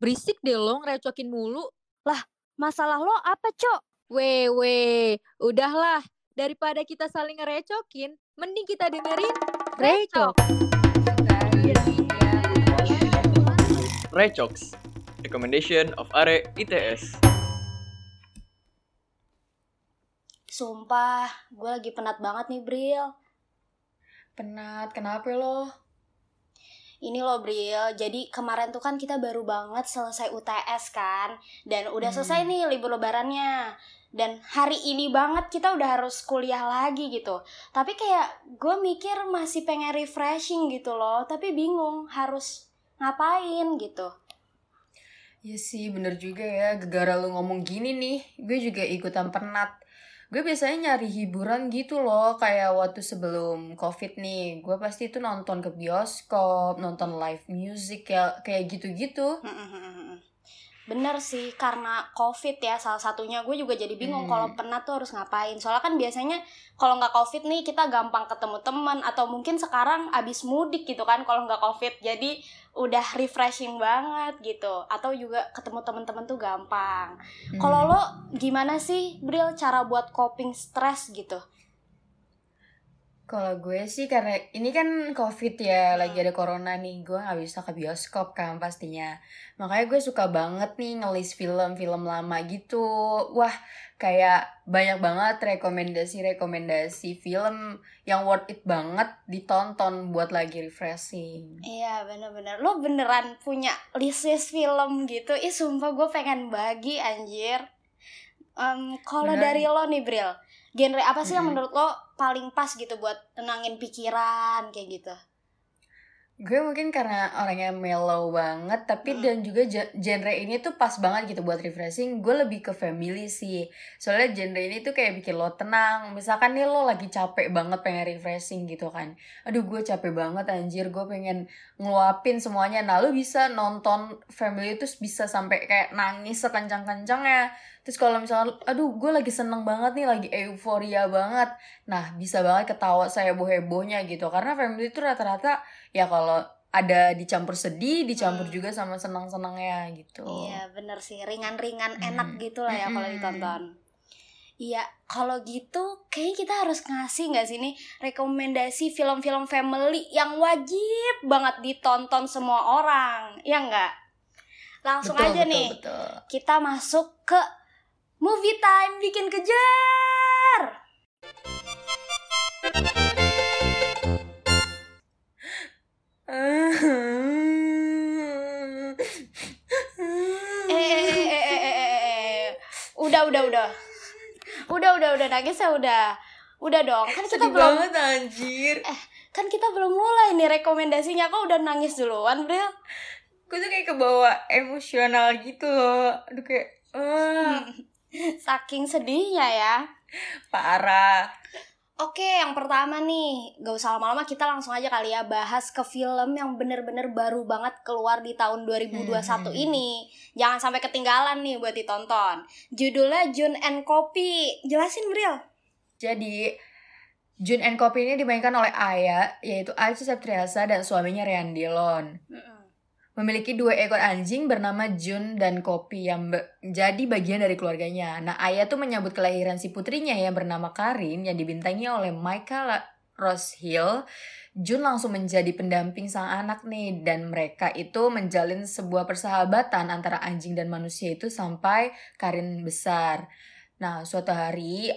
berisik deh lo ngerecokin mulu. Masalah lo apa, Cok? Weh, weh, udahlah. Daripada kita saling ngerecokin, mending kita dengerin Recok. Recox, recommendation of Are ITS. Sumpah, gue lagi penat banget nih, Bril. Penat, kenapa lo? Ini loh, Bril. Jadi kemarin tuh kan kita baru banget selesai UTS kan. Dan udah Hmm. selesai nih libur lebarannya. Dan hari ini banget kita udah harus kuliah lagi gitu. Tapi kayak gue mikir masih pengen refreshing gitu loh. Tapi bingung harus ngapain gitu. Iya sih, bener juga ya. Gegara lu ngomong gini nih, gue juga ikutan penat. Gue biasanya nyari hiburan gitu loh, kayak waktu sebelum covid nih. Gue pasti itu nonton ke bioskop, nonton live music, ya, kayak gitu-gitu. Bener sih, karena covid ya salah satunya. Gue juga jadi bingung Hmm. kalau penat tuh harus ngapain. Soalnya kan biasanya kalau nggak covid nih kita gampang ketemu teman. Atau mungkin sekarang abis mudik gitu kan kalau nggak covid. Jadi udah refreshing banget gitu. Atau juga ketemu teman-teman tuh gampang. Hmm. Kalau lo gimana sih, Bril, cara buat coping stres gitu? Kalau gue sih karena ini kan covid ya, Hmm. lagi ada corona nih, gue gak bisa ke bioskop kan pastinya. Makanya gue suka banget nih ngelis film-film lama gitu. Wah, kayak banyak banget rekomendasi-rekomendasi film yang worth it banget ditonton buat lagi refreshing. Iya bener-bener Lo beneran punya list-list film gitu Ih sumpah gue pengen bagi anjir Em, Kalau dari lo nih Bril Genre apa sih yang Mm-mm. menurut lo paling pas gitu buat tenangin pikiran kayak gitu Gue mungkin karena orangnya mellow banget, tapi Hmm. dan juga genre ini tuh pas banget gitu buat refreshing. Gue lebih ke family sih. Soalnya genre ini tuh kayak bikin lo tenang. Misalkan nih lo lagi capek banget pengen refreshing gitu kan. Aduh gue capek banget anjir, gue pengen ngeluapin semuanya. Nah lo bisa nonton family itu bisa sampai kayak nangis sekencang-kencangnya. Terus kalau misalnya, aduh gue lagi seneng banget nih, lagi euforia banget. Nah bisa banget ketawa saya heboh-hebohnya gitu. Karena family itu rata-rata ya kalau ada dicampur sedih, dicampur Hmm. juga sama senang-senangnya gitu. Iya bener sih ringan-ringan Mm. enak gitu lah ya kalau Mm-mm. ditonton Iya, kalau gitu kayaknya kita harus ngasih nggak sih nih rekomendasi film-film family yang wajib banget ditonton semua orang, ya nggak? Langsung betul, aja betul, nih, Betul. kita masuk ke movie time bikin kejar. Eh, eh, eh, eh, eh, eh, eh, eh. udah, udah, udah, udah, udah, udah nangis ya udah, udah dong. Kan kita Sedih belum, banget anjir. kan kita belum mulai nih rekomendasinya. Kok udah nangis duluan, Bril? Gue tuh kayak kebawa emosional gitu loh. Aduh kayak, ah, Saking sedihnya ya. parah. Oke, yang pertama nih, gak usah lama-lama kita langsung aja kali ya bahas ke film yang bener-bener baru banget keluar di tahun 2021 Hmm. ini. Jangan sampai ketinggalan nih buat ditonton. Judulnya Jun and Kopi. Jelasin, Bril. Jadi, Jun and Kopi ini dimainkan oleh Aya, yaitu Aca Septriasa dan suaminya Rian Dillon. Memiliki dua ekor anjing bernama Jun dan Kopi yang menjadi bagian dari keluarganya. Nah, Aya tuh menyambut kelahiran si putrinya yang bernama Karin yang dibintangi oleh Michael Rose Hill. Jun langsung menjadi pendamping sang anak nih dan mereka itu menjalin sebuah persahabatan antara anjing dan manusia itu sampai Karin besar. Nah, suatu hari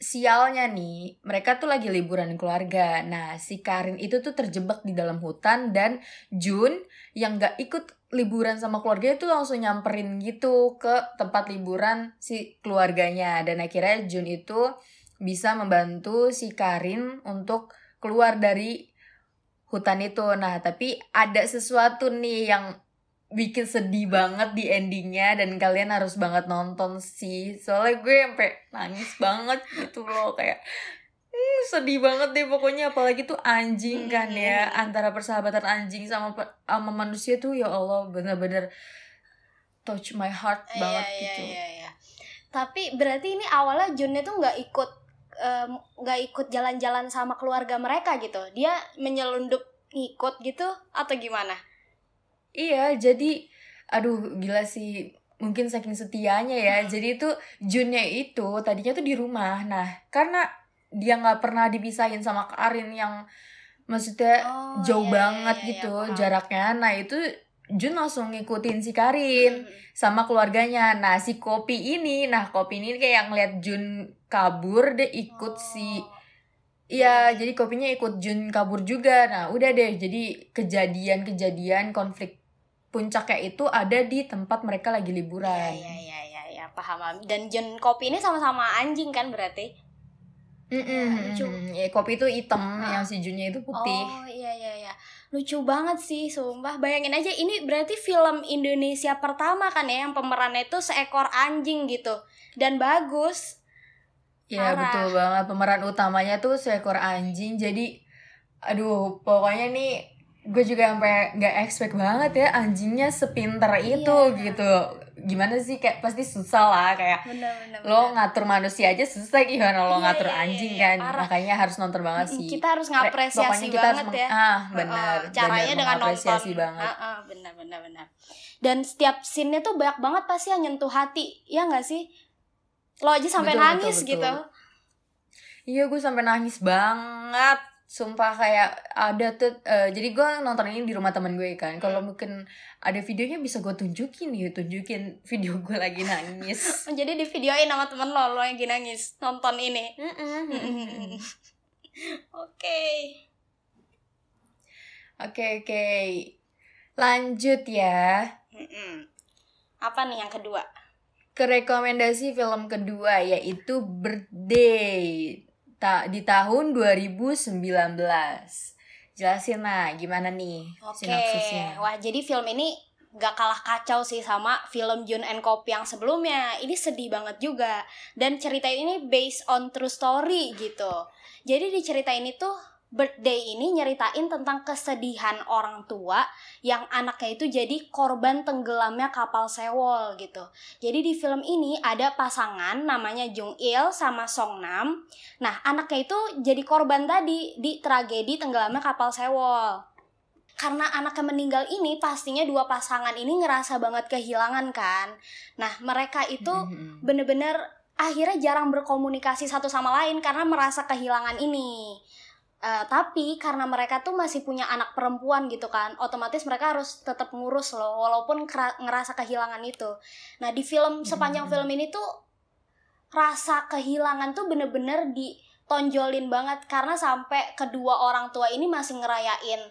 sialnya nih, mereka tuh lagi liburan keluarga. Nah, si Karin itu tuh terjebak di dalam hutan dan Jun yang gak ikut liburan sama keluarga itu langsung nyamperin gitu ke tempat liburan si keluarganya dan akhirnya Jun itu bisa membantu si Karin untuk keluar dari hutan itu. Nah, tapi ada sesuatu nih yang bikin sedih banget di endingnya dan kalian harus banget nonton sih soalnya gue sampai nangis banget gitu loh kayak hmm, sedih banget deh pokoknya apalagi tuh anjing kan ya antara persahabatan anjing sama sama manusia tuh ya Allah bener-bener touch my heart banget Iya, gitu iya, iya. Tapi berarti ini awalnya Junnya tuh nggak ikut nggak ikut jalan-jalan sama keluarga mereka gitu. Dia menyelundup ngikut gitu atau gimana? Iya, jadi aduh gila sih mungkin saking setianya ya jadi itu Junnya itu tadinya tuh di rumah nah karena dia nggak pernah dipisahin sama Karin yang maksudnya Oh, jauh iya, iya, banget iya, iya, gitu paham. jaraknya nah itu Jun langsung ngikutin si Karin Mm-mm. sama keluarganya nah si kopi ini nah kopi ini kayak ngeliat Jun kabur deh ikut si Oh. Iya, jadi kopinya ikut Jun kabur juga. Nah, udah deh. Jadi kejadian-kejadian konflik puncaknya itu ada di tempat mereka lagi liburan. Iya, iya, iya, iya, iya, paham. Dan Jun kopi ini sama-sama anjing kan berarti? Mm-mm. lucu. Ya, kopi itu hitam, Ah. yang si Junnya itu putih. Oh iya iya iya. Lucu banget sih, sumpah. Bayangin aja ini berarti film Indonesia pertama kan ya yang pemerannya itu seekor anjing gitu. Dan bagus. Iya, betul banget. Pemeran utamanya tuh seekor anjing. Jadi, aduh, pokoknya nih gue juga sampai nggak expect banget ya anjingnya sepinter itu Iya. gitu. Gimana sih kayak pasti susah lah kayak Bener bener. lo ngatur manusia aja susah gimana lo Iya, ngatur iya, iya, anjing iya, kan parah. makanya harus nonton banget sih Kita harus Re- ngapresiasi pokoknya kita harus banget meng- ya. ah benar Heeh, caranya benar, dengan nonton. banget Heeh, benar benar benar. Dan setiap scene-nya tuh banyak banget pasti yang nyentuh hati. Ya nggak sih? Lo aja sampai Betul, betul, nangis betul. gitu. iya gue sampai nangis banget sumpah kayak ada tuh eh, jadi gue nonton ini di rumah teman gue kan kalau Hmm. mungkin ada videonya bisa gue tunjukin ya tunjukin video gue lagi nangis Jadi di videoin sama temen lo, lo yang lagi nangis nonton ini. Oke. oke oke lanjut ya Mm-mm. Apa nih yang kedua? ke rekomendasi film kedua yaitu Birthday ta di tahun 2019. Jelasin lah gimana nih Oke. sinopsisnya. Wah, jadi film ini gak kalah kacau sih sama film Jun and Cop yang sebelumnya. Ini sedih banget juga. Dan cerita ini based on true story gitu. Jadi di cerita ini tuh Birthday ini nyeritain tentang kesedihan orang tua yang anaknya itu jadi korban tenggelamnya kapal Sewol gitu. Jadi di film ini ada pasangan namanya Jung Il sama Song Nam. Nah, anaknya itu jadi korban tadi di tragedi tenggelamnya kapal Sewol karena anaknya meninggal ini pastinya dua pasangan ini ngerasa banget kehilangan kan. Nah mereka itu Mhm. bener-bener akhirnya jarang berkomunikasi satu sama lain karena merasa kehilangan ini. Eh, tapi karena mereka tuh masih punya anak perempuan gitu kan, otomatis mereka harus tetap ngurus loh, walaupun ngerasa kehilangan itu. Nah di film sepanjang Mhm. film ini tuh rasa kehilangan tuh bener-bener ditonjolin banget karena sampai kedua orang tua ini masih ngerayain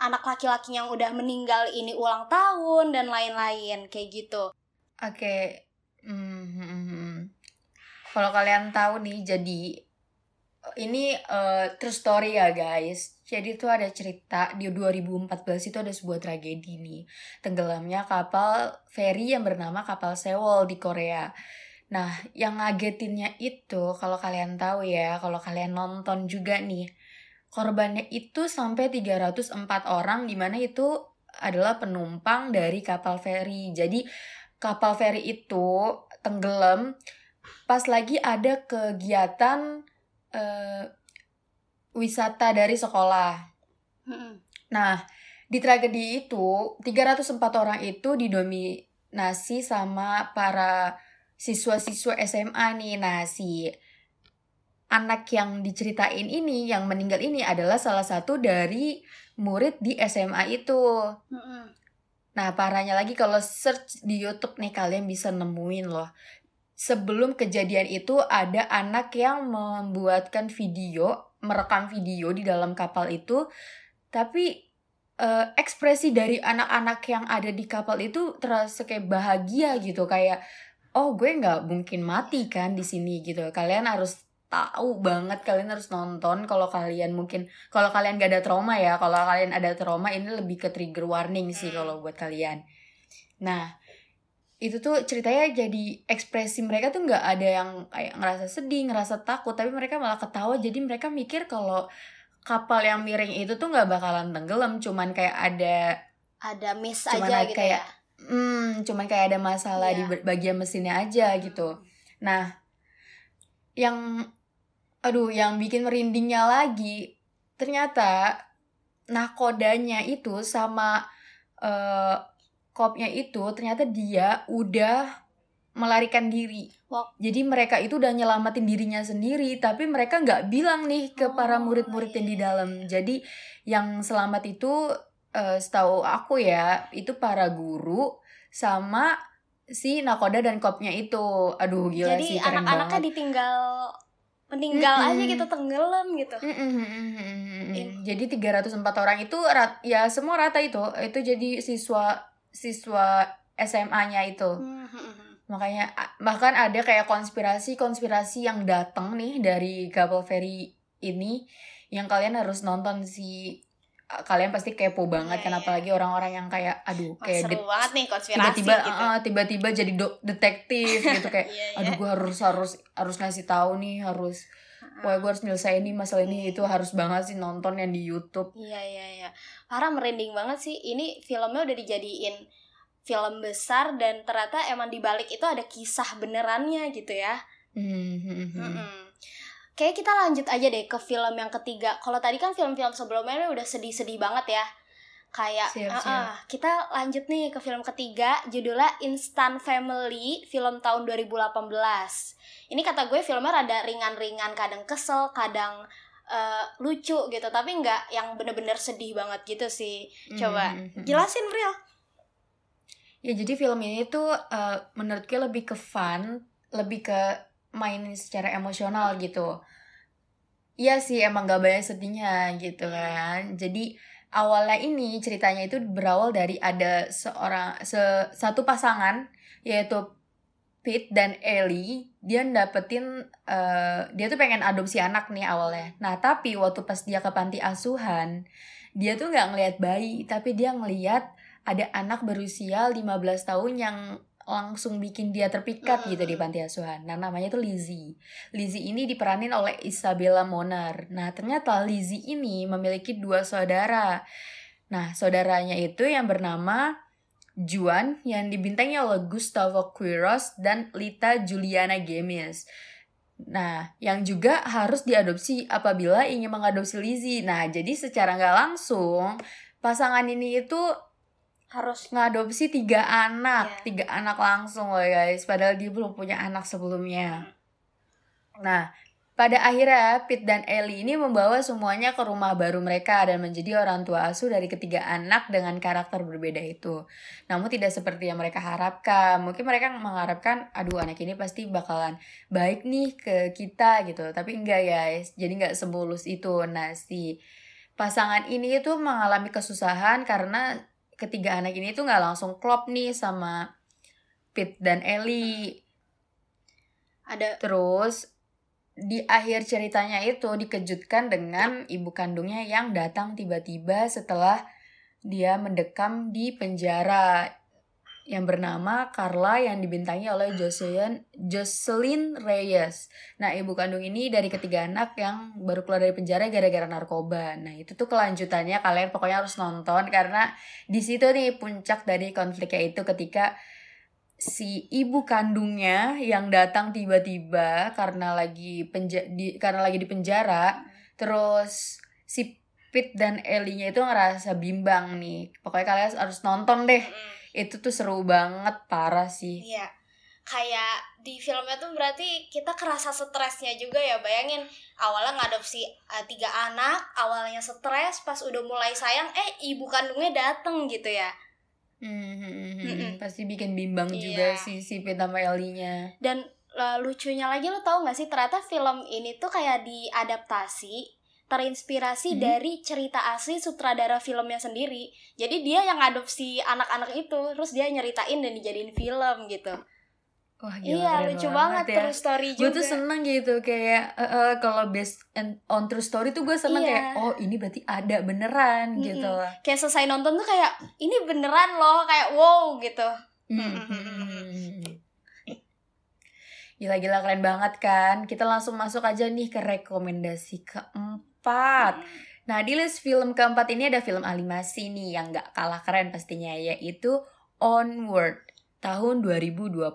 anak laki-laki yang udah meninggal ini ulang tahun dan lain-lain kayak gitu. Oke. Mhm. Kalau kalian tahu nih, jadi ini eh, true story ya guys. Jadi itu ada cerita di 2014 itu ada sebuah tragedi nih. Tenggelamnya kapal feri yang bernama kapal Sewol di Korea. Nah, yang ngagetinnya itu kalau kalian tahu ya, kalau kalian nonton juga nih, korbannya itu sampai 304 orang di mana itu adalah penumpang dari kapal feri. Jadi kapal feri itu tenggelam pas lagi ada kegiatan eh, wisata dari sekolah. Nah, di tragedi itu 304 orang itu didominasi sama para siswa-siswa SMA nih. Nah, si anak yang diceritain ini, yang meninggal ini adalah salah satu dari murid di SMA itu. Nah, parahnya lagi kalau search di YouTube nih kalian bisa nemuin loh. Sebelum kejadian itu ada anak yang membuatkan video, merekam video di dalam kapal itu, tapi eh, ekspresi dari anak-anak yang ada di kapal itu terasa kayak bahagia gitu, kayak oh gue nggak mungkin mati kan di sini gitu. Kalian harus tahu banget, kalian harus nonton kalau kalian mungkin kalau kalian gak ada trauma ya, kalau kalian ada trauma ini lebih ke trigger warning sih kalau buat kalian. Nah, itu tuh ceritanya jadi ekspresi mereka tuh nggak ada yang kayak ngerasa sedih, ngerasa takut, tapi mereka malah ketawa. Jadi mereka mikir kalau kapal yang miring itu tuh nggak bakalan tenggelam, cuman kayak ada, Ada miss Cuman aja gitu kayak- ya. hmm, cuman kayak ada masalah di Iya. bagian mesinnya aja gitu. Nah, yang aduh, yang bikin merindingnya lagi ternyata nakodanya itu sama eh, kopnya itu ternyata dia udah melarikan diri. Wow. Jadi mereka itu udah nyelamatin dirinya sendiri, tapi mereka nggak bilang nih ke para Oh, murid-murid yang di iya. dalam. Jadi yang selamat itu eh, setahu aku ya itu para guru sama si nakoda dan kopnya itu. Aduh gila Jadi sih keren anak-anaknya banget. ditinggal meninggal Mm-mm. aja gitu tenggelam gitu. Mm-mm. In- Jadi 304 orang itu rat, ya semua rata itu. Itu jadi siswa siswa SMA-nya itu. Hmm, hmm, hmm. Makanya bahkan ada kayak konspirasi-konspirasi yang datang nih dari Gabel Ferry ini yang kalian harus nonton sih. Kalian pasti kepo banget Iya, kan iya. apalagi orang-orang yang kayak aduh Wah, kayak seru banget nih konspirasi tiba-tiba gitu. uh, tiba-tiba jadi do- detektif gitu kayak Iya, iya. aduh gue harus harus harus ngasih tahu nih harus wah gue harus nyelesain nih masalah ini Iya. itu harus banget sih nonton yang di YouTube Iya iya iya. Parah merinding banget sih. Ini filmnya udah dijadiin film besar dan ternyata emang di balik itu ada kisah benerannya gitu ya. Hmm, hmm, hmm. Mm-mm. Kayaknya kita lanjut aja deh ke film yang ketiga. Kalau tadi kan film-film sebelumnya udah sedih-sedih banget ya. Kayak Siap, siap. ah. kita lanjut nih ke film ketiga judulnya Instant Family film tahun 2018. Ini kata gue filmnya rada ringan-ringan, kadang kesel, kadang eh, lucu gitu, tapi nggak yang bener-bener sedih banget gitu sih. Coba Hmm, hmm, hmm. jelasin Bril. Ya jadi film ini tuh eh, menurut gue lebih ke fun, lebih ke main secara emosional gitu. Iya sih emang gak banyak sedihnya gitu kan. Jadi awalnya ini ceritanya itu berawal dari ada seorang se- satu pasangan yaitu Pete dan Ellie. Dia dapetin eh, dia tuh pengen adopsi anak nih awalnya. Nah tapi waktu pas dia ke panti asuhan dia tuh nggak ngelihat bayi tapi dia ngelihat ada anak berusia 15 tahun yang langsung bikin dia terpikat gitu di panti asuhan. Nah, namanya tuh Lizzie. Lizzie ini diperanin oleh Isabella Moner. Nah, ternyata Lizzie ini memiliki dua saudara. Nah, saudaranya itu yang bernama Juan yang dibintangi oleh Gustavo Quiros dan Lita Juliana Gemis. Nah, yang juga harus diadopsi apabila ingin mengadopsi Lizzie. Nah, jadi secara nggak langsung pasangan ini itu Harus ngadopsi tiga anak, Iya. tiga anak langsung loh guys. Padahal dia belum punya anak sebelumnya. Nah, pada akhirnya Pete dan Ellie ini membawa semuanya ke rumah baru mereka dan menjadi orang tua asuh dari ketiga anak dengan karakter berbeda itu. Namun tidak seperti yang mereka harapkan. Mungkin mereka mengharapkan, aduh anak ini pasti bakalan baik nih ke kita gitu. Tapi enggak guys, jadi nggak semulus itu. Nah si pasangan ini itu mengalami kesusahan karena ketiga anak ini tuh nggak langsung klop nih sama Pete dan Ellie. ada Terus di akhir ceritanya itu dikejutkan dengan ibu kandungnya yang datang tiba-tiba setelah dia mendekam di penjara yang bernama Carla yang dibintangi oleh Jocelyn Jocelyn Reyes. Nah, ibu kandung ini dari ketiga anak yang baru keluar dari penjara gara-gara narkoba. Nah, itu tuh kelanjutannya kalian pokoknya harus nonton karena di situ nih puncak dari konfliknya itu ketika si ibu kandungnya yang datang tiba-tiba karena lagi penja di, karena lagi di penjara terus si Pete dan Ellie-nya itu ngerasa bimbang nih pokoknya kalian harus nonton deh Mm, itu tuh seru banget parah sih Iya. Kayak di filmnya tuh berarti kita kerasa stresnya juga ya. Bayangin awalnya ngadopsi uh, tiga anak, awalnya stres, pas udah mulai sayang, eh ibu kandungnya dateng gitu ya. Hmm, hmm, pasti bikin bimbang Iya. juga sih si Pete sama Ellie-nya Dan uh, lucunya lagi lo tau gak sih ternyata film ini tuh kayak diadaptasi terinspirasi Hmm. dari cerita asli sutradara filmnya sendiri. Jadi dia yang adopsi anak-anak itu, terus dia nyeritain dan dijadiin film gitu. Wah gila iya, keren lucu banget, ya true story gue juga. tuh seneng gitu kayak eh, eh, kalau based and- on true story tuh gue seneng Iya. kayak oh ini berarti ada beneran Mm-mm. gitu kayak selesai nonton tuh kayak ini beneran loh kayak wow gitu Hmm, hmm, hmm. Gila-gila keren banget kan Kita langsung masuk aja nih ke rekomendasi keempat Nah di list film keempat ini ada film animasi nih Yang gak kalah keren pastinya Yaitu Onward tahun 2020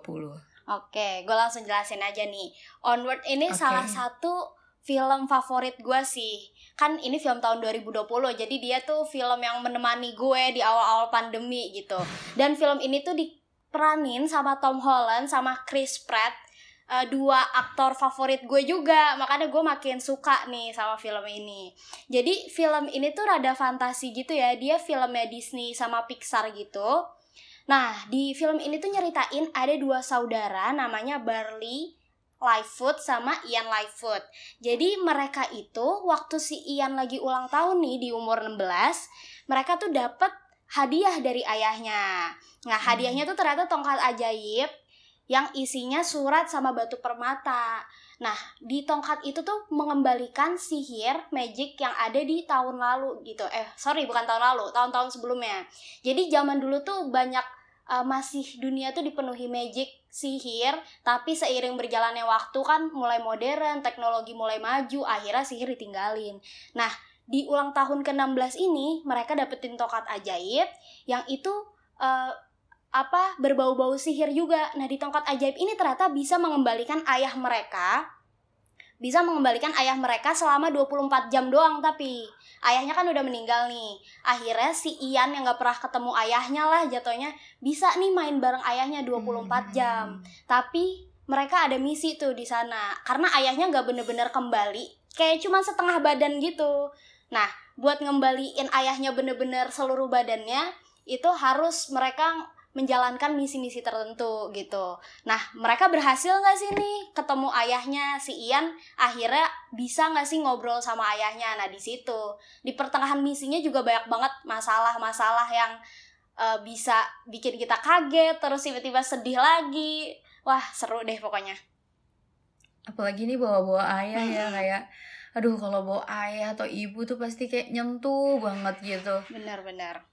oke gue langsung jelasin aja nih. Onward ini Oke. salah satu film favorit gue sih. Kan ini film tahun 2020 jadi dia tuh film yang menemani gue di awal-awal pandemi gitu. Dan film ini tuh diperanin sama Tom Holland sama Chris Pratt uh, dua aktor favorit gue juga. Makanya gue makin suka nih sama film ini. Jadi film ini tuh rada fantasi gitu ya. Dia filmnya Disney sama Pixar gitu nah di film ini tuh nyeritain ada dua saudara namanya Barley Lightfoot sama Ian Lightfoot. Jadi mereka itu waktu si Ian lagi ulang tahun nih di umur 16, mereka tuh dapat hadiah dari ayahnya. Nah, hadiahnya tuh ternyata tongkat ajaib yang isinya surat sama batu permata. Nah, di tongkat itu tuh mengembalikan sihir magic yang ada di tahun lalu gitu. Eh, sorry, bukan tahun lalu, tahun-tahun sebelumnya. Jadi zaman dulu tuh banyak uh, masih dunia tuh dipenuhi magic sihir tapi seiring berjalannya waktu kan mulai modern teknologi mulai maju akhirnya sihir ditinggalin. Nah di ulang tahun ke-16 ini mereka dapetin tokat ajaib yang itu uh, apa berbau-bau sihir juga. Nah di tongkat ajaib ini ternyata bisa mengembalikan ayah mereka bisa mengembalikan ayah mereka selama 24 jam doang tapi ayahnya kan udah meninggal nih. Akhirnya si Ian yang gak pernah ketemu ayahnya lah jatuhnya bisa nih main bareng ayahnya 24 hmm. jam. Tapi mereka ada misi tuh di sana karena ayahnya gak bener-bener kembali kayak cuma setengah badan gitu. Nah buat ngembaliin ayahnya bener-bener seluruh badannya itu harus mereka menjalankan misi-misi tertentu gitu. Nah, mereka berhasil nggak sih nih ketemu ayahnya si Ian? Akhirnya bisa nggak sih ngobrol sama ayahnya? Nah, di situ di pertengahan misinya juga banyak banget masalah-masalah yang uh, bisa bikin kita kaget, terus tiba-tiba sedih lagi. Wah, seru deh pokoknya. Apalagi nih bawa-bawa ayah ya kayak aduh kalau bawa ayah atau ibu tuh pasti kayak nyentuh banget gitu. Benar-benar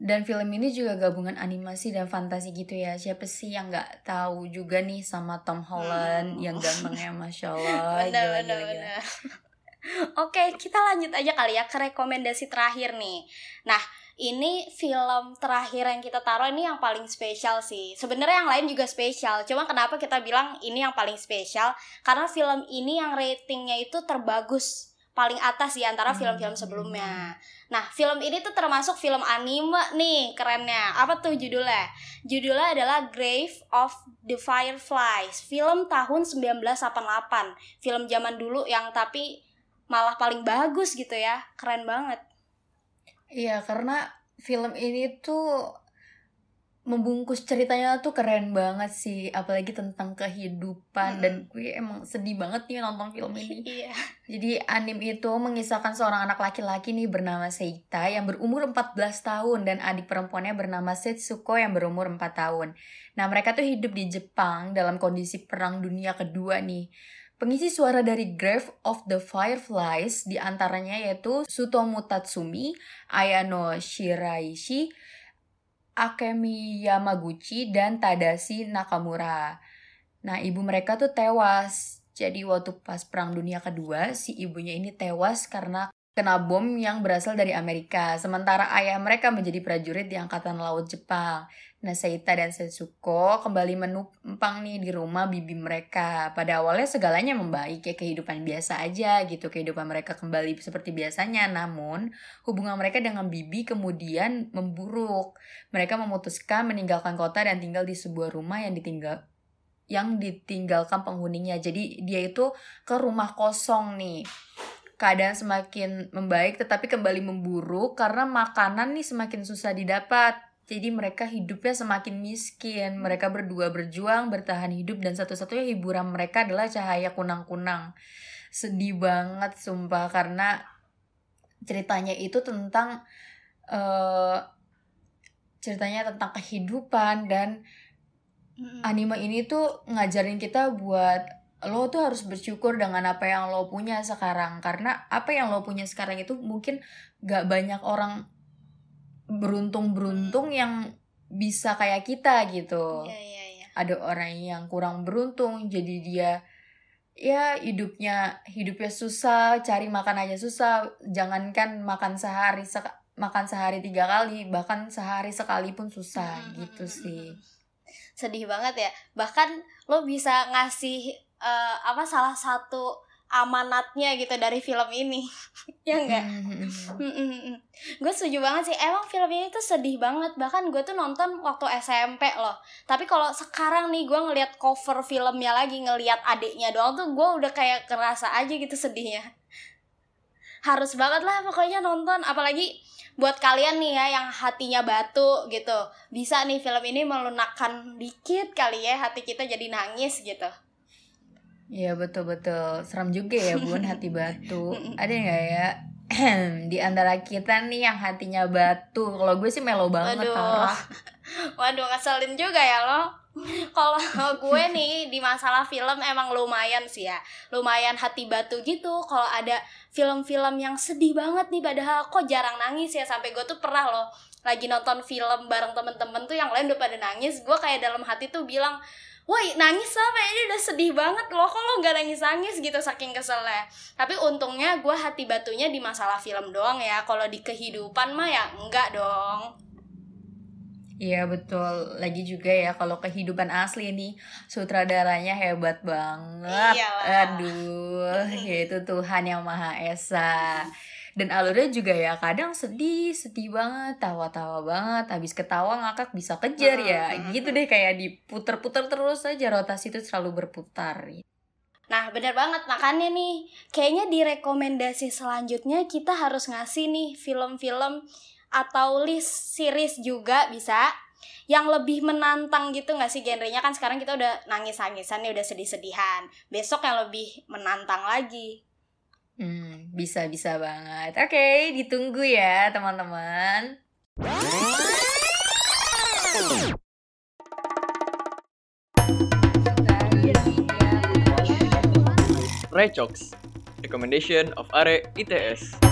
dan film ini juga gabungan animasi dan fantasi gitu ya siapa sih yang nggak tahu juga nih sama Tom Holland hmm. yang gantengnya masya Allah gila, bener. Oke kita lanjut aja kali ya ke rekomendasi terakhir nih nah ini film terakhir yang kita taruh ini yang paling spesial sih. Sebenarnya yang lain juga spesial. Cuma kenapa kita bilang ini yang paling spesial? Karena film ini yang ratingnya itu terbagus paling atas di antara film-film hmm. sebelumnya. Nah, film ini tuh termasuk film anime nih, kerennya. Apa tuh judulnya? Judulnya adalah Grave of the Fireflies. Film tahun 1988. Film zaman dulu yang tapi malah paling bagus gitu ya. Keren banget. Iya, karena film ini tuh membungkus ceritanya tuh keren banget sih apalagi tentang kehidupan hmm. dan gue emang sedih banget nih nonton film ini iya. jadi anim itu mengisahkan seorang anak laki-laki nih bernama Seita yang berumur 14 tahun dan adik perempuannya bernama Setsuko yang berumur 4 tahun nah mereka tuh hidup di Jepang dalam kondisi perang dunia kedua nih Pengisi suara dari Grave of the Fireflies di antaranya yaitu Sutomu Tatsumi, Ayano Shiraishi, Akemi Yamaguchi dan Tadashi Nakamura. Nah, ibu mereka tuh tewas. Jadi waktu pas Perang Dunia Kedua, si ibunya ini tewas karena kena bom yang berasal dari Amerika. Sementara ayah mereka menjadi prajurit di Angkatan Laut Jepang. Nah, Seita dan Setsuko kembali menumpang nih di rumah bibi mereka. Pada awalnya segalanya membaik ya kehidupan biasa aja gitu. Kehidupan mereka kembali seperti biasanya. Namun, hubungan mereka dengan bibi kemudian memburuk. Mereka memutuskan meninggalkan kota dan tinggal di sebuah rumah yang ditinggal yang ditinggalkan penghuninya. Jadi dia itu ke rumah kosong nih keadaan semakin membaik tetapi kembali memburuk karena makanan nih semakin susah didapat jadi mereka hidupnya semakin miskin. Mereka berdua berjuang, bertahan hidup, dan satu-satunya hiburan mereka adalah cahaya kunang-kunang. Sedih banget, sumpah, karena ceritanya itu tentang uh, ceritanya tentang kehidupan dan anime ini tuh ngajarin kita buat lo tuh harus bersyukur dengan apa yang lo punya sekarang karena apa yang lo punya sekarang itu mungkin gak banyak orang beruntung-beruntung yang bisa kayak kita gitu. Iya, iya, iya. Ada orang yang kurang beruntung jadi dia ya hidupnya hidupnya susah, cari makan aja susah. Jangankan makan sehari se makan sehari tiga kali, bahkan sehari sekali pun susah hmm, gitu hmm, sih. Sedih banget ya. Bahkan lo bisa ngasih uh, apa salah satu amanatnya gitu dari film ini. Ya enggak Hmm. gue setuju banget sih. Emang film ini tuh sedih banget. Bahkan gue tuh nonton waktu SMP loh. Tapi kalau sekarang nih gue ngelihat cover filmnya lagi ngelihat adiknya doang tuh gue udah kayak kerasa aja gitu sedihnya. Harus banget lah pokoknya nonton. Apalagi buat kalian nih ya yang hatinya batu gitu. Bisa nih film ini melunakkan dikit kali ya hati kita jadi nangis gitu Iya betul-betul. Serem juga ya bun hati batu. Ada nggak ya? Di antara kita nih yang hatinya batu. Kalau gue sih melo banget Waduh. parah. Waduh ngeselin juga ya lo. Kalau gue nih di masalah film emang lumayan sih ya. Lumayan hati batu gitu. Kalau ada film-film yang sedih banget nih Padahal kok jarang nangis ya. Sampai gue tuh pernah loh Lagi nonton film bareng temen-temen tuh yang lain udah pada nangis. Gue kayak dalam hati tuh bilang Woi nangis apa ini udah sedih banget loh. Kok lo gak nangis-nangis gitu saking keselnya? Tapi untungnya gue hati batunya di masalah film doang ya. Kalau di kehidupan mah ya enggak dong. Iya betul. Lagi juga ya Kalau kehidupan asli nih Sutradaranya hebat banget. Iyalah. Aduh Yaitu Tuhan yang Maha Esa dan alurnya juga ya kadang sedih sedih banget tawa-tawa banget habis ketawa ngakak bisa kejar ya Hmm. gitu deh kayak diputer-puter terus aja rotasi itu selalu berputar Nah, bener banget. Makanya nih, kayaknya di rekomendasi selanjutnya kita harus ngasih nih film-film atau list series juga bisa yang lebih menantang gitu gak sih genrenya kan sekarang kita udah nangis-nangisan nih udah sedih-sedihan besok yang lebih menantang lagi Hmm, bisa bisa banget. Oke, ditunggu ya teman-teman. Recox, recommendation of Are ITS.